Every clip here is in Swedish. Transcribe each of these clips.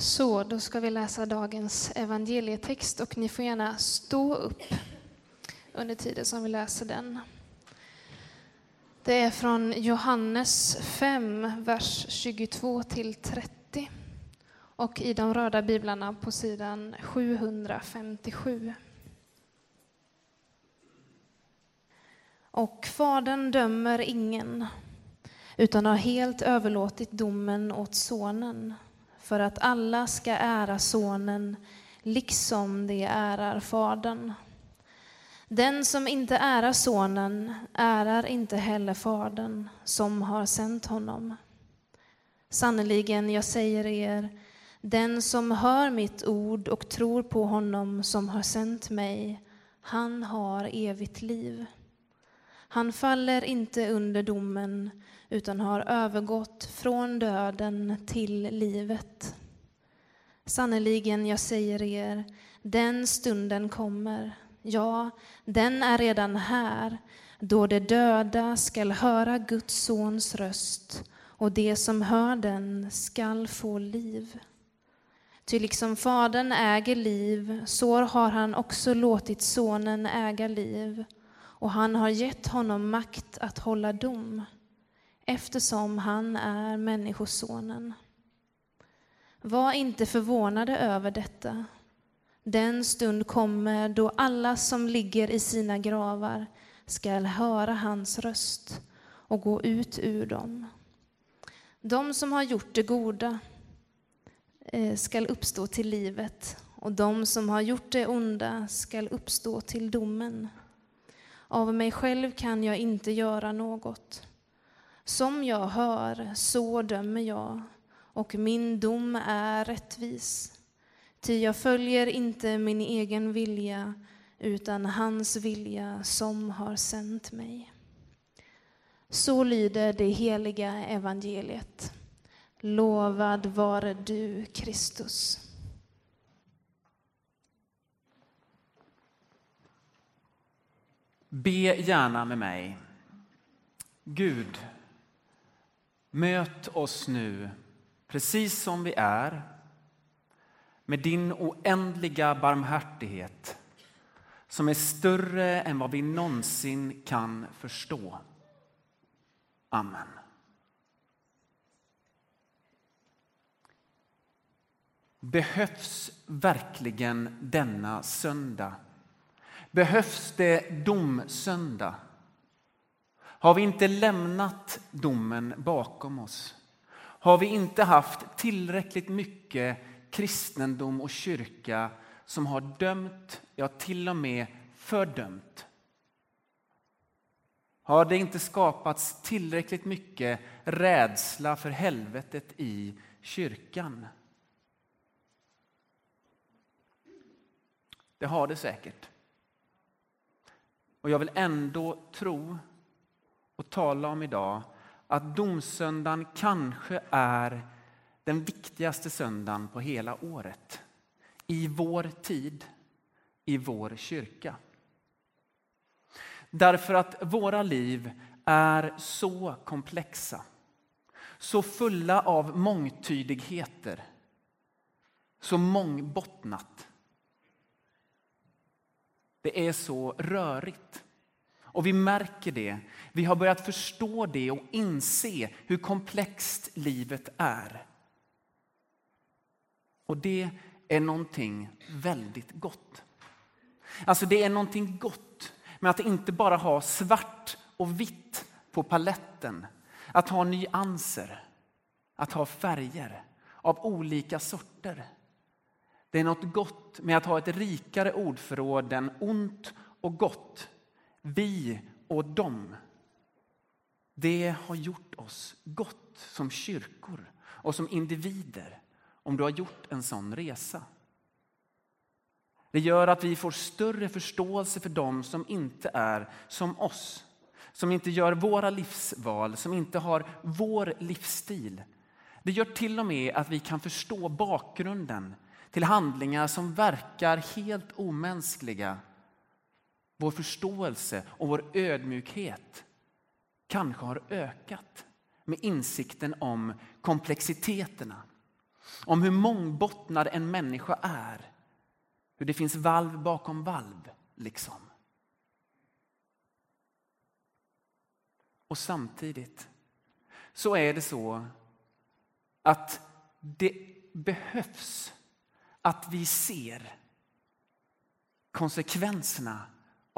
Så, då ska vi läsa dagens evangelietext och ni får gärna stå upp under tiden som vi läser den. Det är från Johannes 5, vers 22 till 30 och i de röda biblarna på sidan 757. Och Fadern dömer ingen, utan har helt överlåtit domen åt Sonen för att alla ska ära Sonen liksom de ärar Fadern. Den som inte ärar Sonen ärar inte heller Fadern som har sänt honom. Sannerligen, jag säger er, den som hör mitt ord och tror på honom som har sänt mig, han har evigt liv. Han faller inte under domen, utan har övergått från döden till livet. Sannerligen, jag säger er, den stunden kommer, ja, den är redan här, då de döda skall höra Guds sons röst och de som hör den skall få liv. Ty liksom Fadern äger liv, så har han också låtit Sonen äga liv, och han har gett honom makt att hålla dom eftersom han är Människosonen. Var inte förvånade över detta. Den stund kommer då alla som ligger i sina gravar skall höra hans röst och gå ut ur dem. De som har gjort det goda eh, skall uppstå till livet och de som har gjort det onda skall uppstå till domen. Av mig själv kan jag inte göra något. Som jag hör, så dömer jag, och min dom är rättvis. Ty jag följer inte min egen vilja, utan hans vilja som har sänt mig. Så lyder det heliga evangeliet. Lovad vare du, Kristus. Be gärna med mig. Gud, Möt oss nu precis som vi är med din oändliga barmhärtighet som är större än vad vi någonsin kan förstå. Amen. Behövs verkligen denna söndag? Behövs det domsöndag? Har vi inte lämnat domen bakom oss? Har vi inte haft tillräckligt mycket kristendom och kyrka som har dömt, ja till och med fördömt? Har det inte skapats tillräckligt mycket rädsla för helvetet i kyrkan? Det har det säkert. Och jag vill ändå tro och tala om idag att domsöndagen kanske är den viktigaste söndagen på hela året. I vår tid, i vår kyrka. Därför att våra liv är så komplexa, så fulla av mångtydigheter, så mångbottnat. Det är så rörigt. Och vi märker det. Vi har börjat förstå det och inse hur komplext livet är. Och det är någonting väldigt gott. Alltså det är någonting gott med att inte bara ha svart och vitt på paletten. Att ha nyanser, att ha färger av olika sorter. Det är något gott med att ha ett rikare ordförråd än ont och gott vi och dem. Det har gjort oss gott som kyrkor och som individer om du har gjort en sån resa. Det gör att vi får större förståelse för dem som inte är som oss. Som inte gör våra livsval, som inte har vår livsstil. Det gör till och med att vi kan förstå bakgrunden till handlingar som verkar helt omänskliga vår förståelse och vår ödmjukhet kanske har ökat med insikten om komplexiteterna. Om hur mångbottnad en människa är. Hur det finns valv bakom valv, liksom. Och samtidigt så är det så att det behövs att vi ser konsekvenserna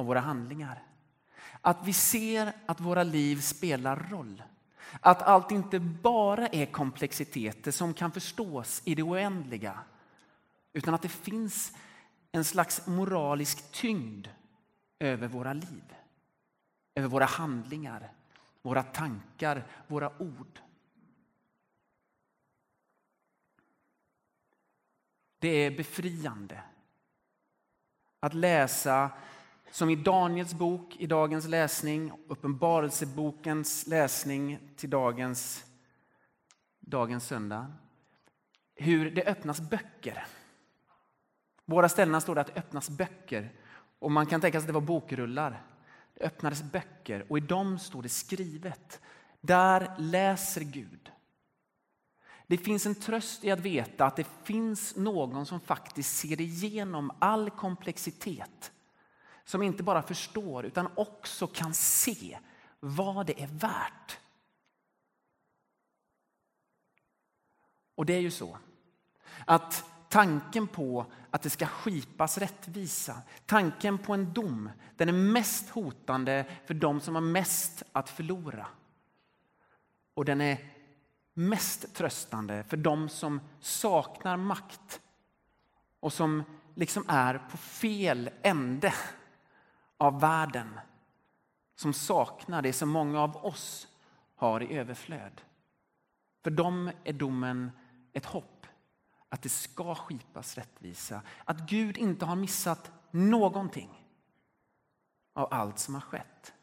av våra handlingar. Att vi ser att våra liv spelar roll. Att allt inte bara är komplexiteter som kan förstås i det oändliga. Utan att det finns en slags moralisk tyngd över våra liv. Över våra handlingar, våra tankar, våra ord. Det är befriande att läsa som i Daniels bok i dagens läsning, Uppenbarelsebokens läsning till dagens, dagens söndag. Hur det öppnas böcker. Båda ställena står det att det öppnas böcker. Och man kan tänka sig att det var bokrullar. Det öppnades böcker och i dem står det skrivet. Där läser Gud. Det finns en tröst i att veta att det finns någon som faktiskt ser igenom all komplexitet. Som inte bara förstår utan också kan se vad det är värt. Och det är ju så att tanken på att det ska skipas rättvisa, tanken på en dom, den är mest hotande för de som har mest att förlora. Och den är mest tröstande för de som saknar makt och som liksom är på fel ände av världen. Som saknar det som många av oss har i överflöd. För dem är domen ett hopp att det ska skipas rättvisa. Att Gud inte har missat någonting av allt som har skett.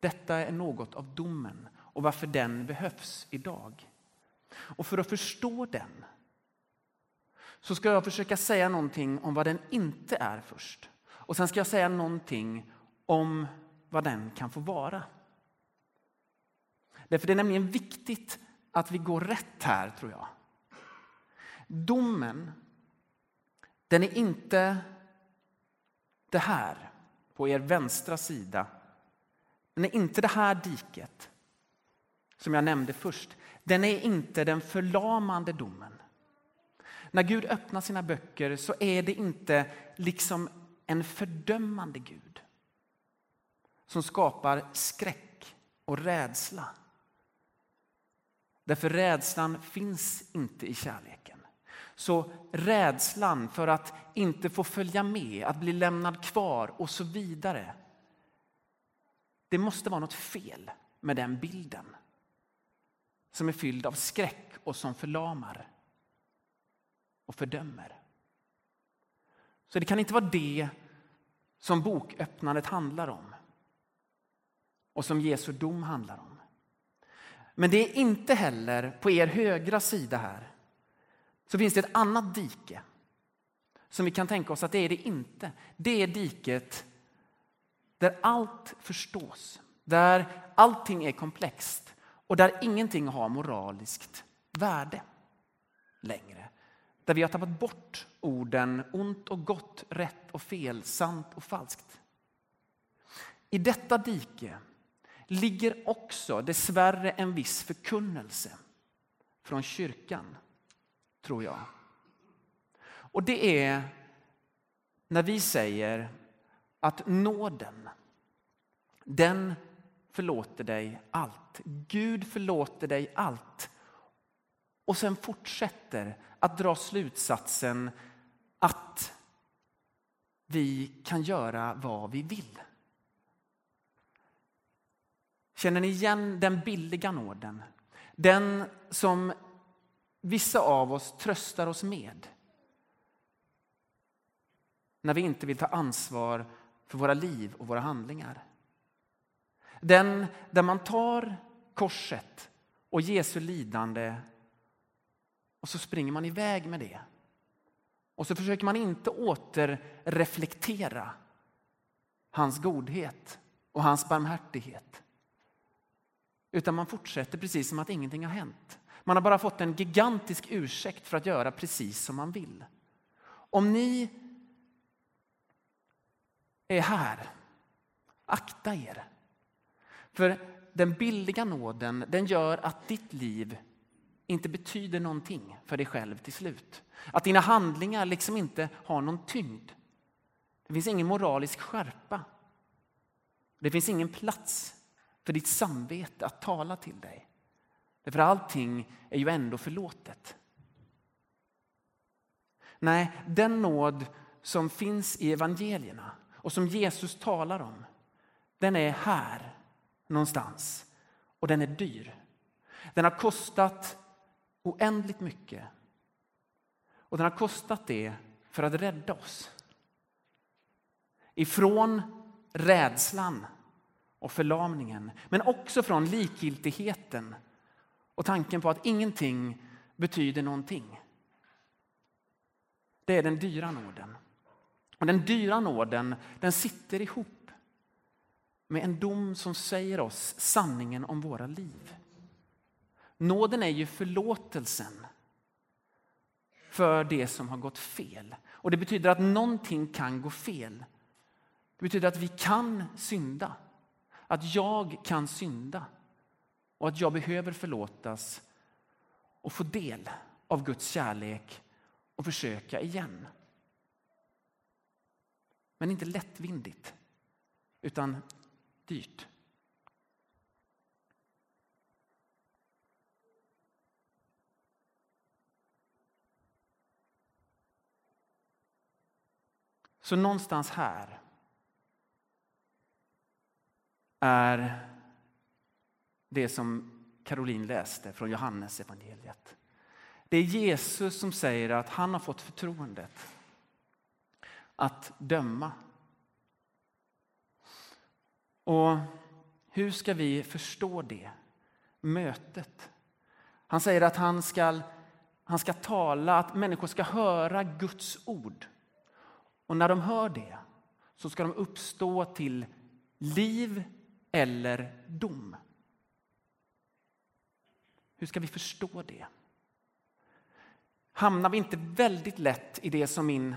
Detta är något av domen och varför den behövs idag. Och för att förstå den så ska jag försöka säga någonting om vad den inte är först. Och sen ska jag säga någonting om vad den kan få vara. Därför det är nämligen viktigt att vi går rätt här, tror jag. Domen, den är inte det här på er vänstra sida den är inte det här diket som jag nämnde först. Den är inte den förlamande domen. När Gud öppnar sina böcker så är det inte liksom en fördömande Gud som skapar skräck och rädsla. Därför rädslan finns inte i kärleken. Så rädslan för att inte få följa med, att bli lämnad kvar och så vidare det måste vara något fel med den bilden som är fylld av skräck och som förlamar och fördömer. Så det kan inte vara det som boköppnandet handlar om och som Jesu dom handlar om. Men det är inte heller på er högra sida här så finns det ett annat dike som vi kan tänka oss att det är det inte. Det är diket där allt förstås, där allting är komplext och där ingenting har moraliskt värde längre. Där vi har tappat bort orden ont och gott, rätt och fel, sant och falskt. I detta dike ligger också dessvärre en viss förkunnelse från kyrkan, tror jag. Och det är när vi säger att nåden, den förlåter dig allt. Gud förlåter dig allt. Och sen fortsätter att dra slutsatsen att vi kan göra vad vi vill. Känner ni igen den billiga nåden? Den som vissa av oss tröstar oss med. När vi inte vill ta ansvar för våra liv och våra handlingar. Den där man tar korset och Jesu lidande och så springer man iväg med det. Och så försöker man inte återreflektera hans godhet och hans barmhärtighet. Utan man fortsätter precis som att ingenting har hänt. Man har bara fått en gigantisk ursäkt för att göra precis som man vill. Om ni är här, akta er. För den billiga nåden den gör att ditt liv inte betyder någonting för dig själv till slut. Att dina handlingar liksom inte har någon tyngd. Det finns ingen moralisk skärpa. Det finns ingen plats för ditt samvete att tala till dig. För allting är ju ändå förlåtet. Nej, den nåd som finns i evangelierna och som Jesus talar om, den är här någonstans och den är dyr. Den har kostat oändligt mycket. Och den har kostat det för att rädda oss. Ifrån rädslan och förlamningen, men också från likgiltigheten och tanken på att ingenting betyder någonting. Det är den dyra nåden. Och den dyra nåden den sitter ihop med en dom som säger oss sanningen om våra liv. Nåden är ju förlåtelsen för det som har gått fel. Och Det betyder att någonting kan gå fel. Det betyder att vi kan synda. Att jag kan synda och att jag behöver förlåtas och få del av Guds kärlek och försöka igen. Men inte lättvindigt, utan dyrt. Så någonstans här är det som Caroline läste från Johannes evangeliet. Det är Jesus som säger att han har fått förtroendet att döma. Och hur ska vi förstå det mötet? Han säger att han ska, han ska tala, att människor ska höra Guds ord. Och när de hör det så ska de uppstå till liv eller dom. Hur ska vi förstå det? Hamnar vi inte väldigt lätt i det som min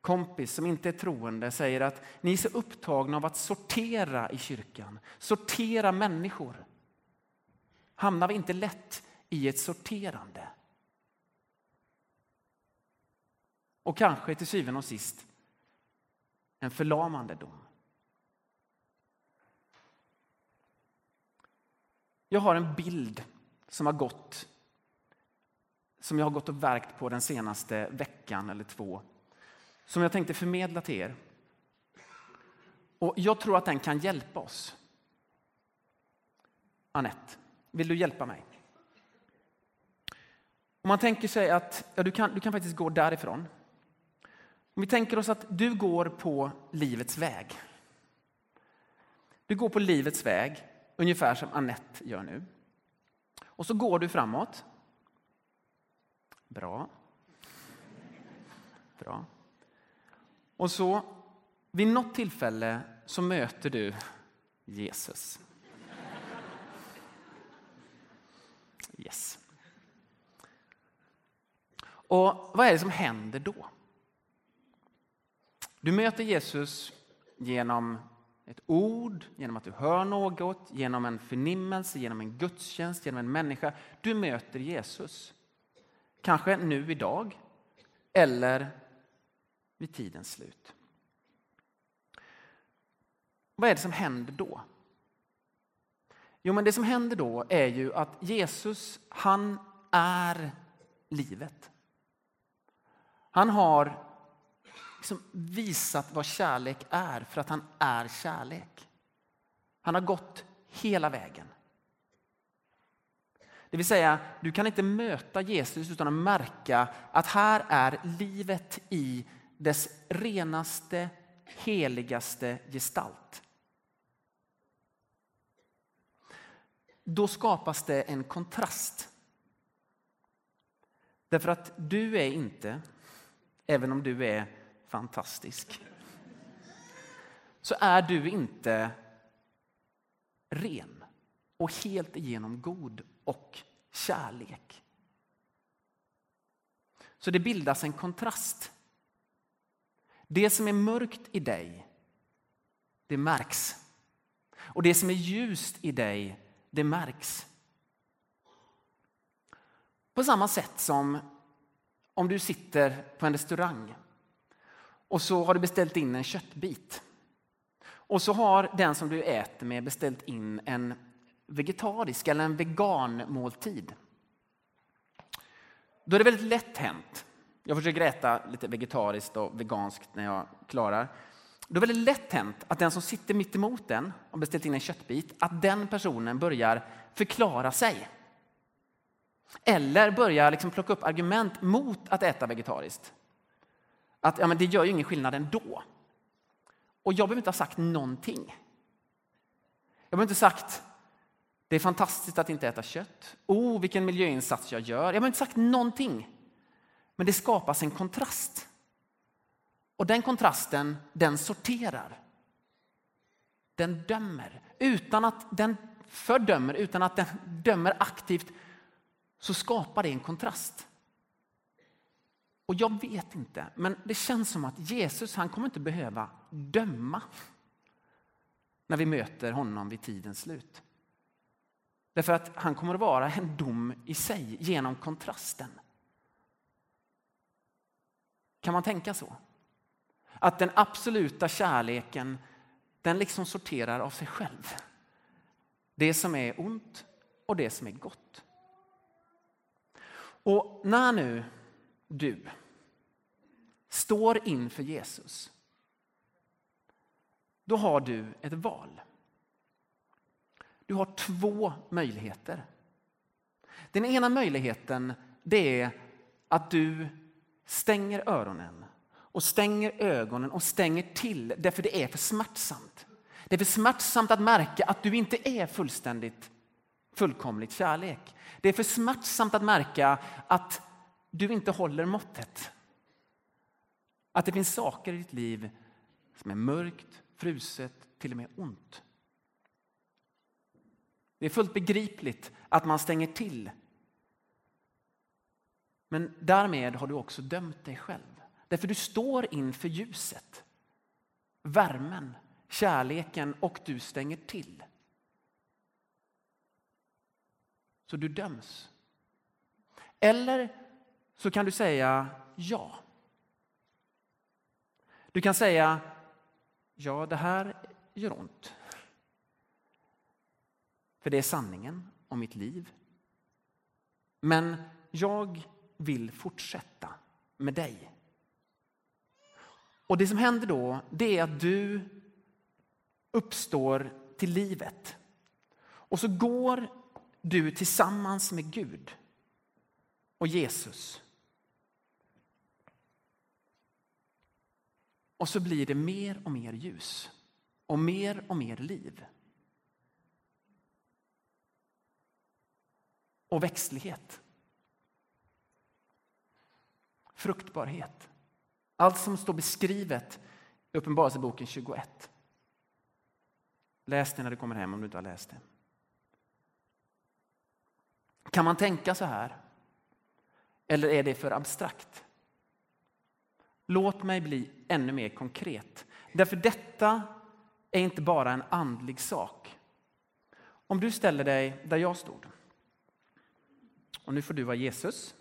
kompis som inte är troende säger att ni är så upptagna av att sortera i kyrkan, sortera människor. Hamnar vi inte lätt i ett sorterande? Och kanske till syvende och sist en förlamande dom. Jag har en bild som har gått som jag har gått och verkt på den senaste veckan eller två som jag tänkte förmedla till er. Och Jag tror att den kan hjälpa oss. Annette, vill du hjälpa mig? Om man tänker sig att ja, du, kan, du kan faktiskt gå därifrån. Om vi tänker oss att du går på livets väg. Du går på livets väg, ungefär som Annette gör nu. Och så går du framåt. Bra. Bra. Och så vid något tillfälle så möter du Jesus. Yes. Och vad är det som händer då? Du möter Jesus genom ett ord, genom att du hör något, genom en förnimmelse, genom en gudstjänst, genom en människa. Du möter Jesus. Kanske nu idag eller vid tidens slut. Vad är det som händer då? Jo, men det som händer då är ju att Jesus, han är livet. Han har liksom visat vad kärlek är för att han är kärlek. Han har gått hela vägen. Det vill säga, du kan inte möta Jesus utan att märka att här är livet i dess renaste, heligaste gestalt. Då skapas det en kontrast. Därför att du är inte, även om du är fantastisk, så är du inte ren och helt igenom god och kärlek. Så det bildas en kontrast. Det som är mörkt i dig, det märks. Och det som är ljust i dig, det märks. På samma sätt som om du sitter på en restaurang och så har du beställt in en köttbit. Och så har den som du äter med beställt in en vegetarisk eller en veganmåltid. Då är det väldigt lätt hänt. Jag försöker äta lite vegetariskt och veganskt när jag klarar. Då är det väldigt lätt hänt att den som sitter mitt emot den och beställt in en köttbit, att den personen börjar förklara sig. Eller börjar liksom plocka upp argument mot att äta vegetariskt. Att ja, men det gör ju ingen skillnad ändå. Och jag behöver inte ha sagt någonting. Jag behöver inte ha sagt det är fantastiskt att inte äta kött. Oh, vilken miljöinsats jag gör. Jag behöver inte sagt någonting. Men det skapas en kontrast. Och den kontrasten, den sorterar. Den dömer. Utan att den fördömer, utan att den dömer aktivt, så skapar det en kontrast. Och jag vet inte, men det känns som att Jesus han kommer inte behöva döma när vi möter honom vid tidens slut. Därför att han kommer att vara en dom i sig genom kontrasten. Kan man tänka så? Att den absoluta kärleken den liksom sorterar av sig själv. Det som är ont och det som är gott. Och när nu du står inför Jesus då har du ett val. Du har två möjligheter. Den ena möjligheten det är att du stänger öronen och stänger ögonen och stänger till därför det är för smärtsamt. Det är för smärtsamt att märka att du inte är fullständigt fullkomligt kärlek. Det är för smärtsamt att märka att du inte håller måttet. Att det finns saker i ditt liv som är mörkt, fruset, till och med ont. Det är fullt begripligt att man stänger till. Men därmed har du också dömt dig själv. Därför du står inför ljuset, värmen, kärleken och du stänger till. Så du döms. Eller så kan du säga ja. Du kan säga ja, det här gör ont. För det är sanningen om mitt liv. Men jag vill fortsätta med dig. Och det som händer då, det är att du uppstår till livet. Och så går du tillsammans med Gud och Jesus. Och så blir det mer och mer ljus och mer och mer liv. Och växtlighet. Fruktbarhet. Allt som står beskrivet i Uppenbarelseboken 21. Läs det när du kommer hem om du inte har läst det. Kan man tänka så här? Eller är det för abstrakt? Låt mig bli ännu mer konkret. Därför detta är inte bara en andlig sak. Om du ställer dig där jag stod. Och nu får du vara Jesus.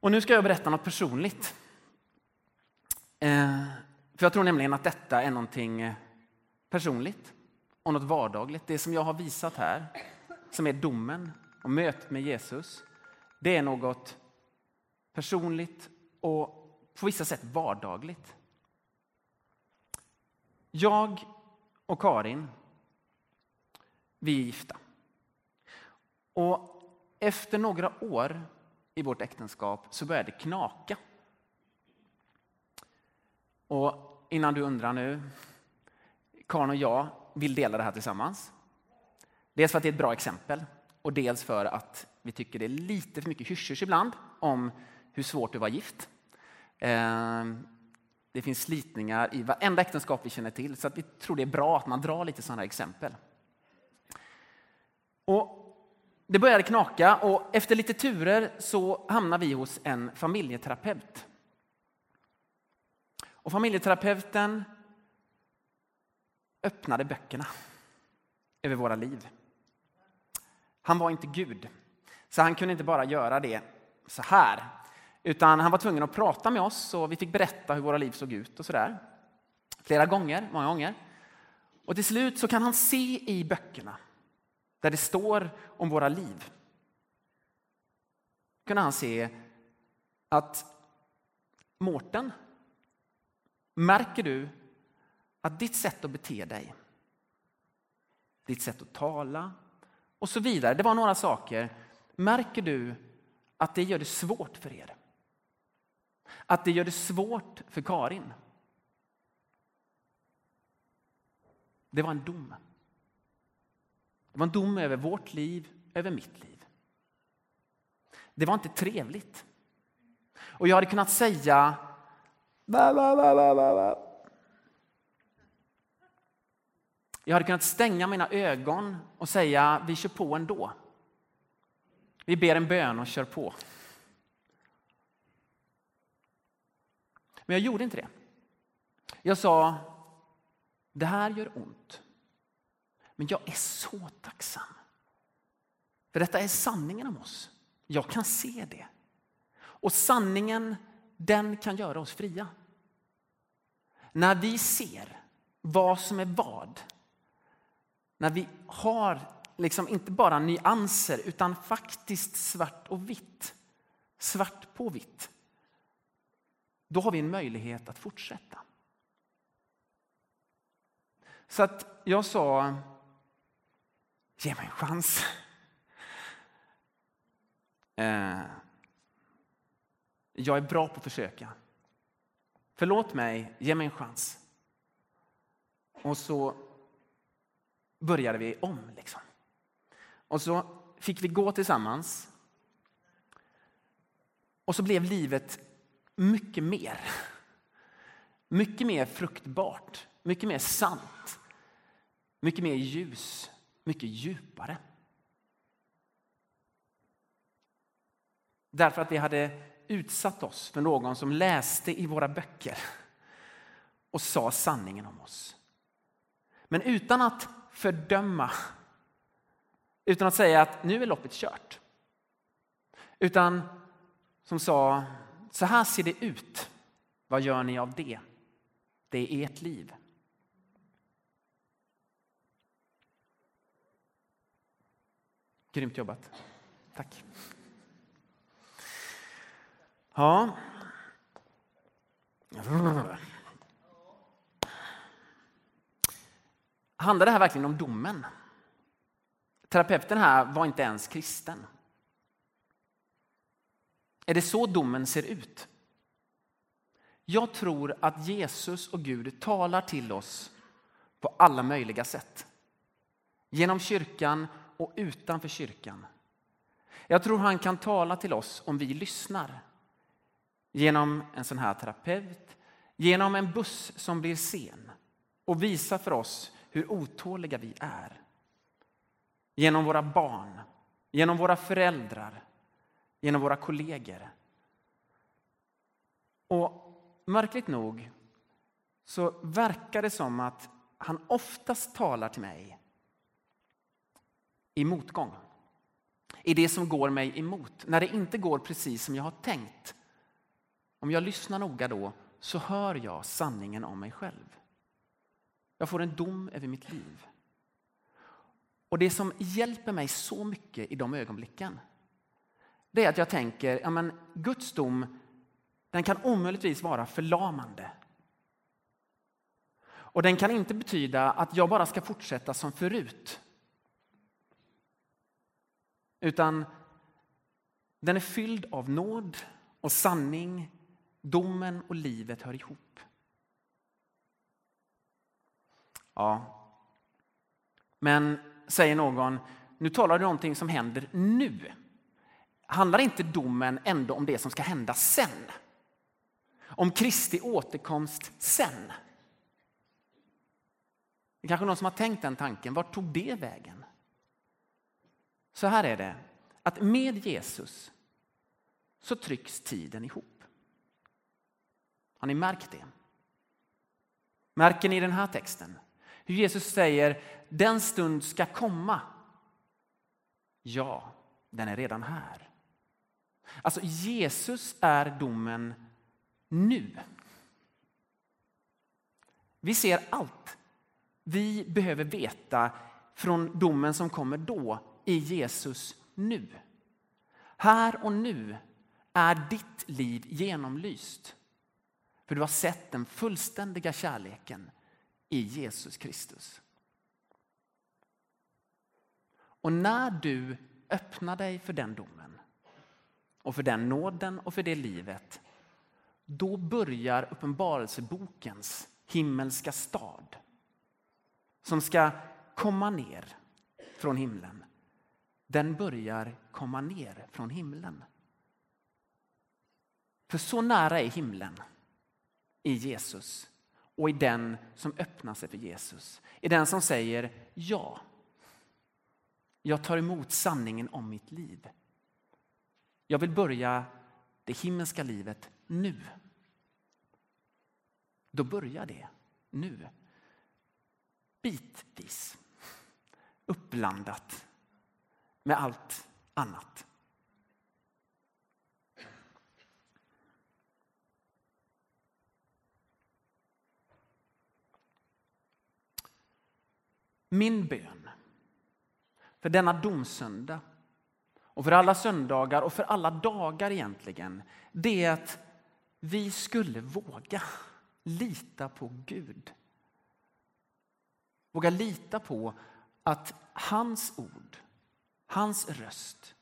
Och nu ska jag berätta något personligt. Eh, för jag tror nämligen att detta är någonting eh, personligt och något vardagligt. Det som jag har visat här, som är domen och mötet med Jesus, det är något personligt och på vissa sätt vardagligt. Jag och Karin, vi är gifta. Och efter några år i vårt äktenskap så började det knaka. Och innan du undrar nu, Karin och jag vill dela det här tillsammans. Dels för att det är ett bra exempel och dels för att vi tycker det är lite för mycket hysch ibland om hur svårt det var gift. Ehm, det finns slitningar i varenda äktenskap vi känner till, så att vi tror det är bra att man drar lite sådana exempel. Och det började knaka och efter lite turer så hamnade vi hos en familjeterapeut. Och familjeterapeuten öppnade böckerna över våra liv. Han var inte Gud, så han kunde inte bara göra det så här. Utan han var tvungen att prata med oss och vi fick berätta hur våra liv såg ut och sådär. Flera gånger, många gånger. Och till slut så kan han se i böckerna där det står om våra liv. Kunde han se att Mårten, märker du att ditt sätt att bete dig, ditt sätt att tala och så vidare, det var några saker. Märker du att det gör det svårt för er? Att det gör det svårt för Karin? Det var en dom. Det var en dom över vårt liv, över mitt liv. Det var inte trevligt. Och jag hade kunnat säga jag hade kunnat stänga mina ögon och säga vi kör på ändå. Vi ber en bön och kör på. Men jag gjorde inte det. Jag sa, det här gör ont. Men jag är så tacksam. För detta är sanningen om oss. Jag kan se det. Och sanningen, den kan göra oss fria. När vi ser vad som är vad. När vi har liksom inte bara nyanser utan faktiskt svart och vitt. Svart på vitt. Då har vi en möjlighet att fortsätta. Så att jag sa, ge mig en chans. Eh, jag är bra på att försöka. Förlåt mig, ge mig en chans. Och så började vi om. Liksom. Och så fick vi gå tillsammans. Och så blev livet mycket mer. Mycket mer fruktbart, mycket mer sant, mycket mer ljus, mycket djupare. Därför att vi hade utsatt oss för någon som läste i våra böcker och sa sanningen om oss. Men utan att fördöma, utan att säga att nu är loppet kört. Utan som sa, så här ser det ut. Vad gör ni av det? Det är ert liv. Grymt jobbat. Tack. Ja. Handlar det här verkligen om domen? Terapeuten här var inte ens kristen. Är det så domen ser ut? Jag tror att Jesus och Gud talar till oss på alla möjliga sätt. Genom kyrkan och utanför kyrkan. Jag tror han kan tala till oss om vi lyssnar. Genom en sån här terapeut, genom en buss som blir sen och visar för oss hur otåliga vi är. Genom våra barn, genom våra föräldrar, genom våra kollegor. Och märkligt nog så verkar det som att han oftast talar till mig i motgång. I det som går mig emot, när det inte går precis som jag har tänkt. Om jag lyssnar noga då så hör jag sanningen om mig själv. Jag får en dom över mitt liv. Och det som hjälper mig så mycket i de ögonblicken det är att jag tänker, ja men Guds dom den kan omöjligtvis vara förlamande. Och den kan inte betyda att jag bara ska fortsätta som förut. Utan den är fylld av nåd och sanning. Domen och livet hör ihop. Ja. Men säger någon, nu talar du om någonting som händer nu. Handlar inte domen ändå om det som ska hända sen? om Kristi återkomst sen. Det är kanske någon som har tänkt den tanken. Vart tog det vägen? Så här är det, att med Jesus så trycks tiden ihop. Har ni märkt det? Märker ni den här texten? Hur Jesus säger, den stund ska komma. Ja, den är redan här. Alltså Jesus är domen nu. Vi ser allt vi behöver veta från domen som kommer då i Jesus nu. Här och nu är ditt liv genomlyst. För du har sett den fullständiga kärleken i Jesus Kristus. Och när du öppnar dig för den domen och för den nåden och för det livet, då börjar Uppenbarelsebokens himmelska stad som ska komma ner från himlen. Den börjar komma ner från himlen. För så nära är himlen i Jesus och i den som öppnar sig för Jesus. I den som säger ja. Jag tar emot sanningen om mitt liv. Jag vill börja det himmelska livet nu. Då börjar det nu. Bitvis. Uppblandat med allt annat. Min bön för denna domsöndag och för alla söndagar och för alla dagar egentligen, det är att vi skulle våga lita på Gud. Våga lita på att hans ord, hans röst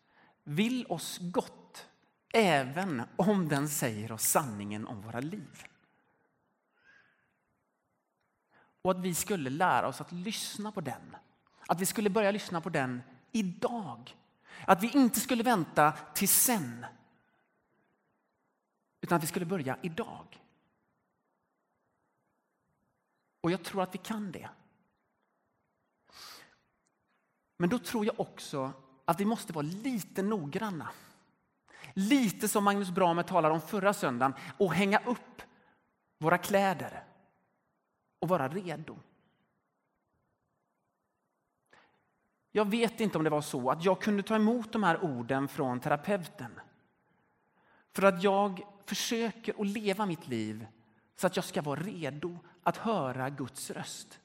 vill oss gott även om den säger oss sanningen om våra liv. Och att vi skulle lära oss att lyssna på den. Att vi skulle börja lyssna på den idag. Att vi inte skulle vänta till sen. Utan att vi skulle börja idag. Och jag tror att vi kan det. Men då tror jag också att vi måste vara lite noggranna. Lite som Magnus Bramer talade om förra söndagen och hänga upp våra kläder och vara redo. Jag vet inte om det var så att jag kunde ta emot de här orden från terapeuten. För att jag försöker att leva mitt liv så att jag ska vara redo att höra Guds röst.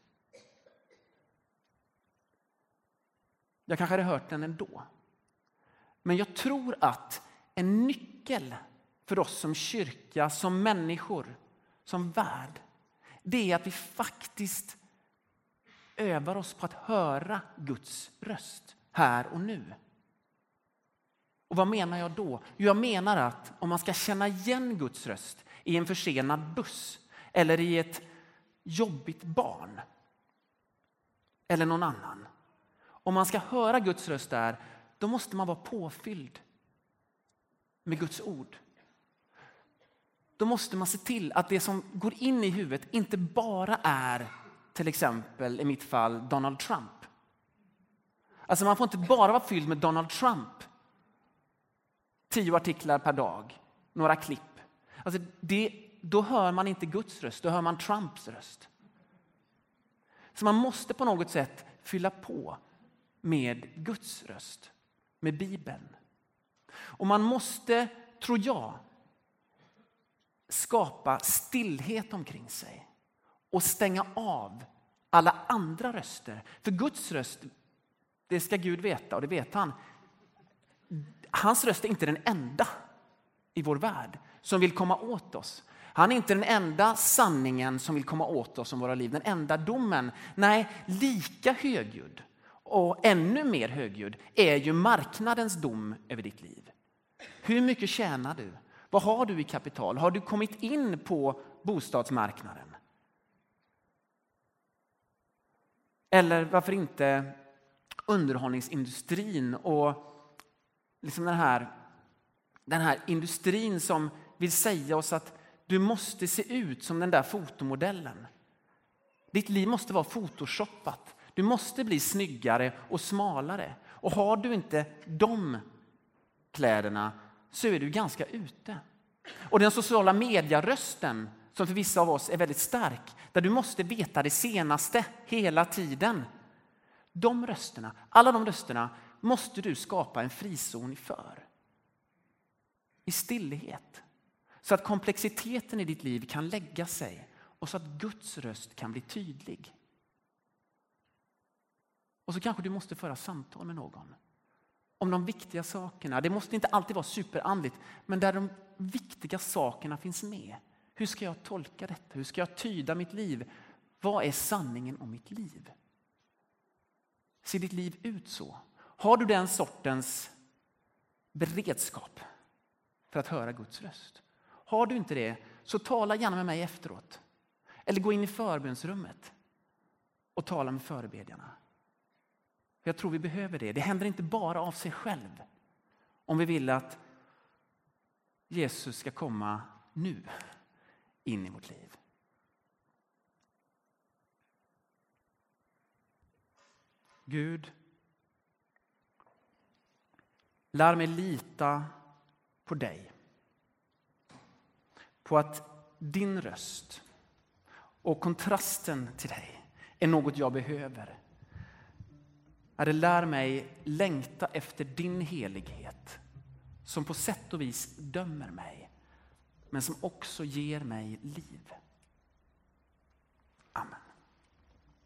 Jag kanske hade hört den ändå. Men jag tror att en nyckel för oss som kyrka, som människor, som värld, det är att vi faktiskt övar oss på att höra Guds röst här och nu. Och vad menar jag då? Jo, jag menar att om man ska känna igen Guds röst i en försenad buss eller i ett jobbigt barn eller någon annan. Om man ska höra Guds röst där, då måste man vara påfylld med Guds ord. Då måste man se till att det som går in i huvudet inte bara är till exempel i mitt fall Donald Trump. Alltså man får inte bara vara fylld med Donald Trump. Tio artiklar per dag, några klipp. Alltså det, då hör man inte Guds röst, då hör man Trumps röst. Så man måste på något sätt fylla på med Guds röst, med Bibeln. Och man måste, tror jag, skapa stillhet omkring sig och stänga av alla andra röster. För Guds röst, det ska Gud veta och det vet han. Hans röst är inte den enda i vår värld som vill komma åt oss. Han är inte den enda sanningen som vill komma åt oss om våra liv, den enda domen. Nej, lika högljudd och ännu mer högljudd är ju marknadens dom över ditt liv. Hur mycket tjänar du? Vad har du i kapital? Har du kommit in på bostadsmarknaden? Eller varför inte underhållningsindustrin och liksom den, här, den här industrin som vill säga oss att du måste se ut som den där fotomodellen. Ditt liv måste vara photoshoppat. Du måste bli snyggare och smalare. Och har du inte de kläderna så är du ganska ute. Och den sociala medierösten som för vissa av oss är väldigt stark, där du måste veta det senaste hela tiden. De rösterna, alla de rösterna måste du skapa en frizon för. I stillhet. Så att komplexiteten i ditt liv kan lägga sig och så att Guds röst kan bli tydlig. Och så kanske du måste föra samtal med någon om de viktiga sakerna. Det måste inte alltid vara superandligt, men där de viktiga sakerna finns med. Hur ska jag tolka detta? Hur ska jag tyda mitt liv? Vad är sanningen om mitt liv? Ser ditt liv ut så? Har du den sortens beredskap för att höra Guds röst? Har du inte det, så tala gärna med mig efteråt. Eller gå in i förbönsrummet och tala med förebedjarna. Jag tror vi behöver det. Det händer inte bara av sig själv om vi vill att Jesus ska komma nu in i vårt liv. Gud, lär mig lita på dig. På att din röst och kontrasten till dig är något jag behöver. Herre, lär mig längta efter din helighet som på sätt och vis dömer mig men som också ger mig liv. Amen.